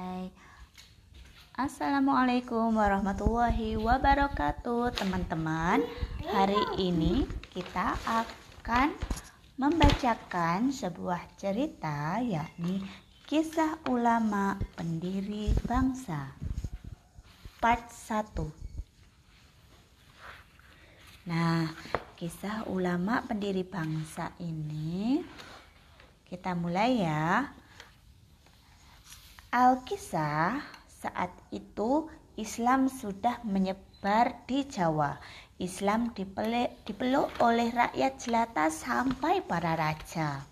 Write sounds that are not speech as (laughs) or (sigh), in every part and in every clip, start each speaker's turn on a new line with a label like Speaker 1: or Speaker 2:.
Speaker 1: Hai. Assalamualaikum warahmatullahi wabarakatuh teman-teman Hari ini kita akan membacakan sebuah cerita yakni Kisah Ulama Pendiri Bangsa Part 1 Nah, kisah ulama pendiri bangsa ini kita mulai ya. Alkisah saat itu Islam sudah menyebar di Jawa. Islam dipeluk oleh rakyat jelata sampai para raja.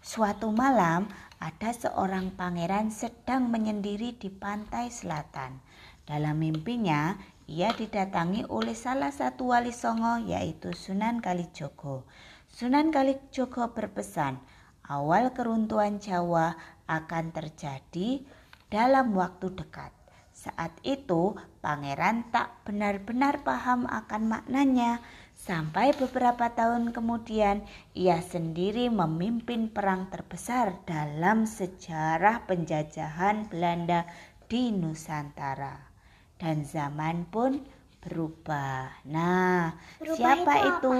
Speaker 1: Suatu malam ada seorang pangeran sedang menyendiri di pantai selatan. Dalam mimpinya, ia didatangi oleh salah satu wali songo yaitu Sunan Kalijogo. Sunan Kalijogo berpesan, awal keruntuhan Jawa akan terjadi dalam waktu dekat. Saat itu, pangeran tak benar-benar paham akan maknanya. Sampai beberapa tahun kemudian, ia sendiri memimpin perang terbesar dalam sejarah penjajahan Belanda di Nusantara. Dan zaman pun berubah. Nah, berubah siapa itu, itu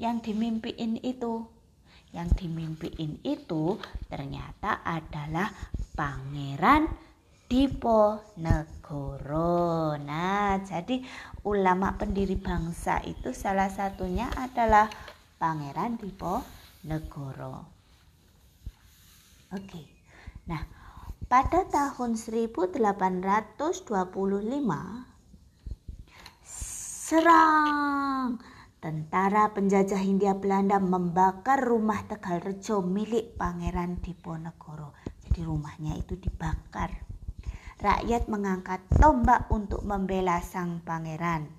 Speaker 1: yang dimimpiin itu? Yang dimimpiin itu ternyata adalah Pangeran Diponegoro. Nah, jadi ulama pendiri bangsa itu salah satunya adalah Pangeran Diponegoro. Oke. Nah, pada tahun 1825 serang Tentara penjajah Hindia Belanda membakar rumah Tegal Rejo milik Pangeran Diponegoro. Jadi rumahnya itu dibakar. Rakyat mengangkat tombak untuk membela sang pangeran.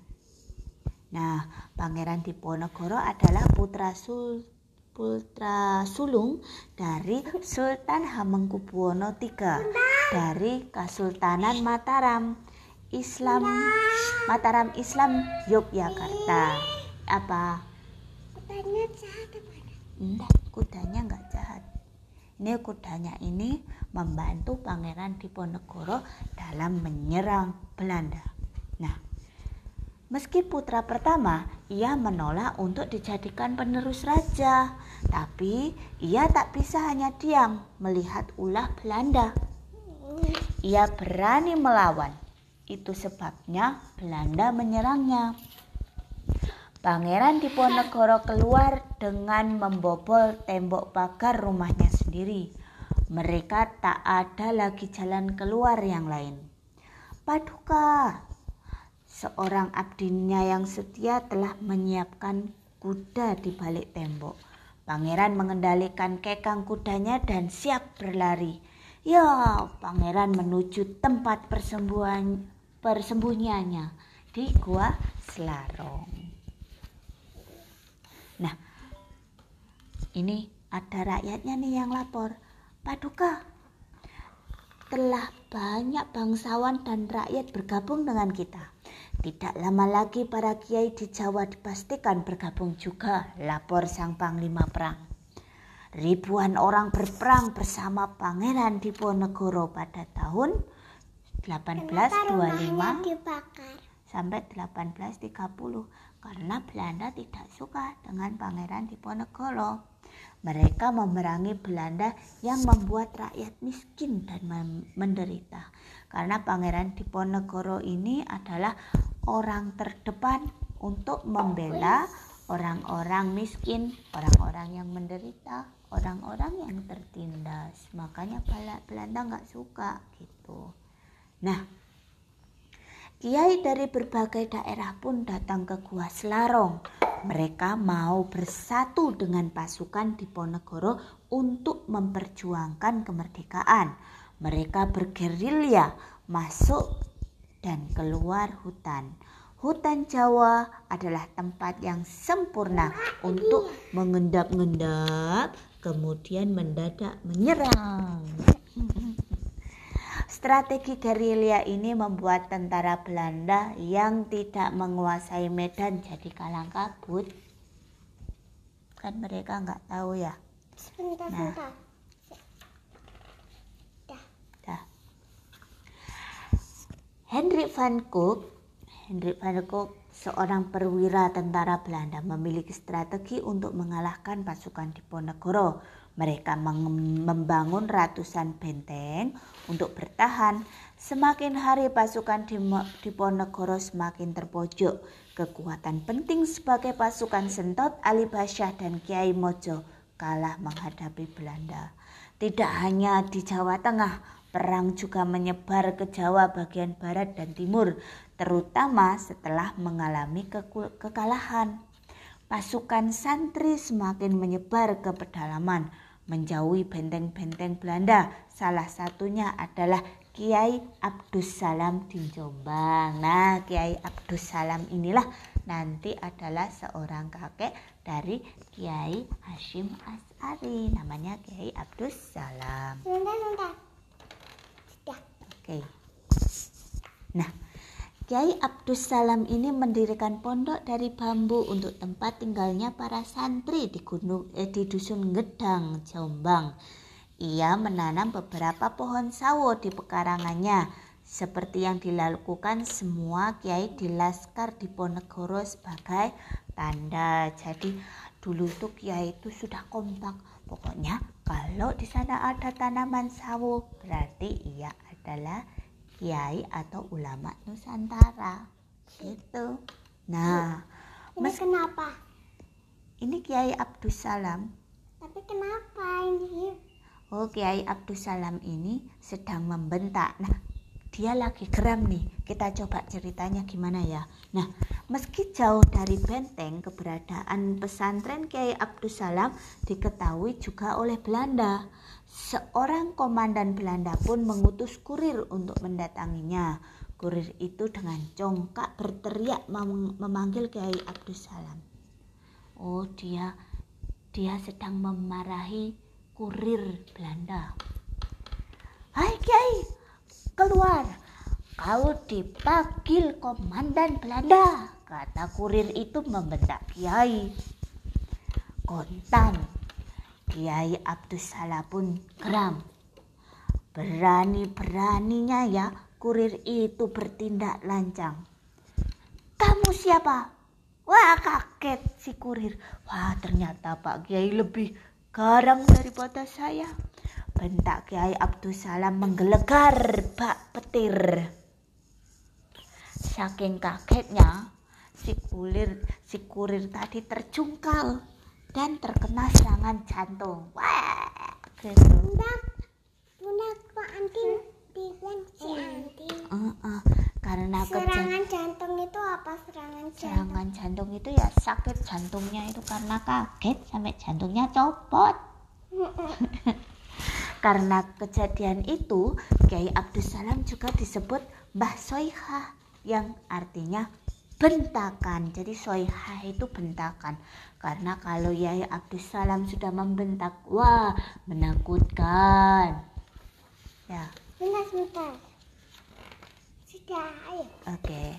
Speaker 1: Nah, Pangeran Diponegoro adalah putra sul putra sulung dari Sultan Hamengkubuwono III dari Kesultanan Mataram Islam Mataram Islam Yogyakarta apa
Speaker 2: kudanya jahat apa
Speaker 1: enggak kudanya enggak jahat ini kudanya ini membantu Pangeran Diponegoro dalam menyerang Belanda nah Meski putra pertama, ia menolak untuk dijadikan penerus raja, tapi ia tak bisa hanya diam melihat ulah Belanda. Ia berani melawan. Itu sebabnya Belanda menyerangnya. Pangeran Diponegoro keluar dengan membobol tembok pagar rumahnya sendiri. Mereka tak ada lagi jalan keluar yang lain. Paduka, seorang abdinya yang setia telah menyiapkan kuda di balik tembok. Pangeran mengendalikan kekang kudanya dan siap berlari. Ya, pangeran menuju tempat persembunyian persembunyiannya di Gua Selarong. Nah, ini ada rakyatnya nih yang lapor. Paduka, telah banyak bangsawan dan rakyat bergabung dengan kita. Tidak lama lagi para kiai di Jawa dipastikan bergabung juga, lapor sang panglima perang. Ribuan orang berperang bersama Pangeran Diponegoro pada tahun 1825 sampai 1830 karena Belanda tidak suka dengan Pangeran Diponegoro. Mereka memerangi Belanda yang membuat rakyat miskin dan menderita. Karena Pangeran Diponegoro ini adalah orang terdepan untuk membela orang-orang miskin, orang-orang yang menderita, orang-orang yang tertindas. Makanya Belanda nggak suka gitu. Nah, Kiai dari berbagai daerah pun datang ke Gua Selarong. Mereka mau bersatu dengan pasukan Diponegoro untuk memperjuangkan kemerdekaan. Mereka bergerilya masuk dan keluar hutan. Hutan Jawa adalah tempat yang sempurna untuk mengendap-endap, kemudian mendadak menyerang. Strategi gerilya ini membuat tentara Belanda yang tidak menguasai Medan jadi kalang kabut. Kan mereka nggak tahu ya.
Speaker 2: Sebentar,
Speaker 1: nah.
Speaker 2: sebentar. Dah.
Speaker 1: Dah. Hendrik van Kook, Hendrik van Kook seorang perwira tentara Belanda memiliki strategi untuk mengalahkan pasukan Diponegoro. Mereka membangun ratusan benteng untuk bertahan. Semakin hari pasukan Diponegoro semakin terpojok. Kekuatan penting sebagai pasukan Sentot, Ali Basyah dan Kiai Mojo kalah menghadapi Belanda. Tidak hanya di Jawa Tengah, perang juga menyebar ke Jawa bagian barat dan timur terutama setelah mengalami ke kekalahan. Pasukan santri semakin menyebar ke pedalaman, menjauhi benteng-benteng Belanda. Salah satunya adalah Kiai Abdus Salam di Jombang. Nah, Kiai Abdus Salam inilah nanti adalah seorang kakek dari Kiai Hashim As'ari. Namanya Kiai Abdus Salam. Sudah. Oke. Nah, Kiai Abdus Salam ini mendirikan pondok dari bambu untuk tempat tinggalnya para santri di gunung eh, di dusun Gedang, Jombang. Ia menanam beberapa pohon sawo di pekarangannya, seperti yang dilakukan semua kiai di Laskar di Ponegoro sebagai tanda. Jadi dulu tuh kiai itu sudah kompak. Pokoknya kalau di sana ada tanaman sawo, berarti ia adalah kiai atau ulama Nusantara. Gitu. Nah
Speaker 2: ini mes kenapa?
Speaker 1: Ini Kiai Abdus Salam.
Speaker 2: Tapi kenapa ini?
Speaker 1: Oh Kiai Abdus Salam ini sedang membentak. Nah dia lagi geram nih. Kita coba ceritanya gimana ya. Nah, meski jauh dari benteng, keberadaan pesantren Kiai Abdus Salam diketahui juga oleh Belanda. Seorang komandan Belanda pun mengutus kurir untuk mendatanginya. Kurir itu dengan congkak berteriak mem memanggil Kiai Abdus Salam. Oh, dia dia sedang memarahi kurir Belanda. Keluar. Kau dipanggil komandan Belanda, kata kurir itu membentak Kiai. Kontan, Kiai Abdus Salah pun geram. Berani-beraninya ya kurir itu bertindak lancang. Kamu siapa? Wah kaget si kurir. Wah ternyata Pak Kiai lebih garang daripada saya bentak Kiai Abdul Salam menggelegar bak petir. Saking kagetnya, si kulir si kurir tadi terjungkal dan terkena serangan jantung. Wah, gitu.
Speaker 2: Bunda, bunda kok anting bilang si anting.
Speaker 1: Uh, uh, karena
Speaker 2: serangan jantung itu apa serangan jantung?
Speaker 1: Serangan jantung itu ya sakit jantungnya itu karena kaget sampai jantungnya copot. (laughs) Karena kejadian itu, Kiai Abdul Salam juga disebut Mbah Soiha yang artinya bentakan. Jadi Soiha itu bentakan. Karena kalau Kiai Abdul Salam sudah membentak, wah menakutkan.
Speaker 2: Ya. Bentar, bentar. Sudah, ayo.
Speaker 1: Oke.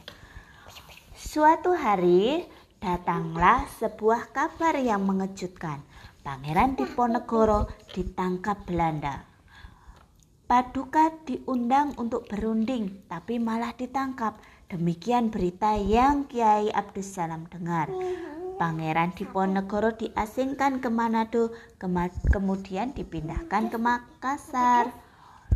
Speaker 1: Suatu hari datanglah sebuah kabar yang mengejutkan. Pangeran Diponegoro ditangkap Belanda. Paduka diundang untuk berunding, tapi malah ditangkap. Demikian berita yang Kiai Abdus Salam dengar. Pangeran Diponegoro diasingkan ke Manado, kemudian dipindahkan ke Makassar.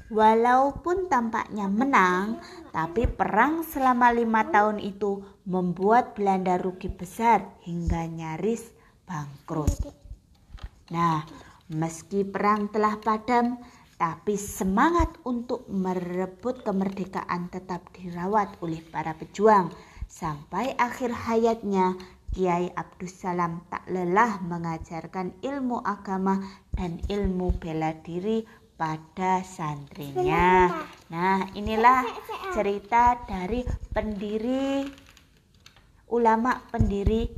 Speaker 1: Walaupun tampaknya menang, tapi perang selama lima tahun itu membuat Belanda rugi besar hingga nyaris bangkrut. Nah, meski perang telah padam, tapi semangat untuk merebut kemerdekaan tetap dirawat oleh para pejuang. Sampai akhir hayatnya, Kiai Abdus Salam tak lelah mengajarkan ilmu agama dan ilmu bela diri pada santrinya. Nah, inilah cerita dari pendiri ulama pendiri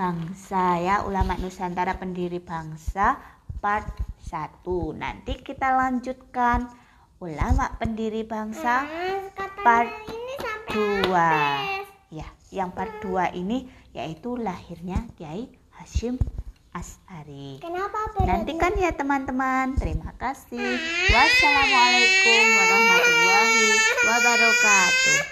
Speaker 1: bangsa ya. Ulama Nusantara pendiri bangsa part 1 nanti kita lanjutkan. Ulama pendiri bangsa part 2 ya yang part 2 ini yaitu lahirnya Kiai Hashim As'ari
Speaker 2: Kenapa
Speaker 1: Nantikan ya teman-teman. Terima kasih. Wassalamualaikum warahmatullahi wabarakatuh.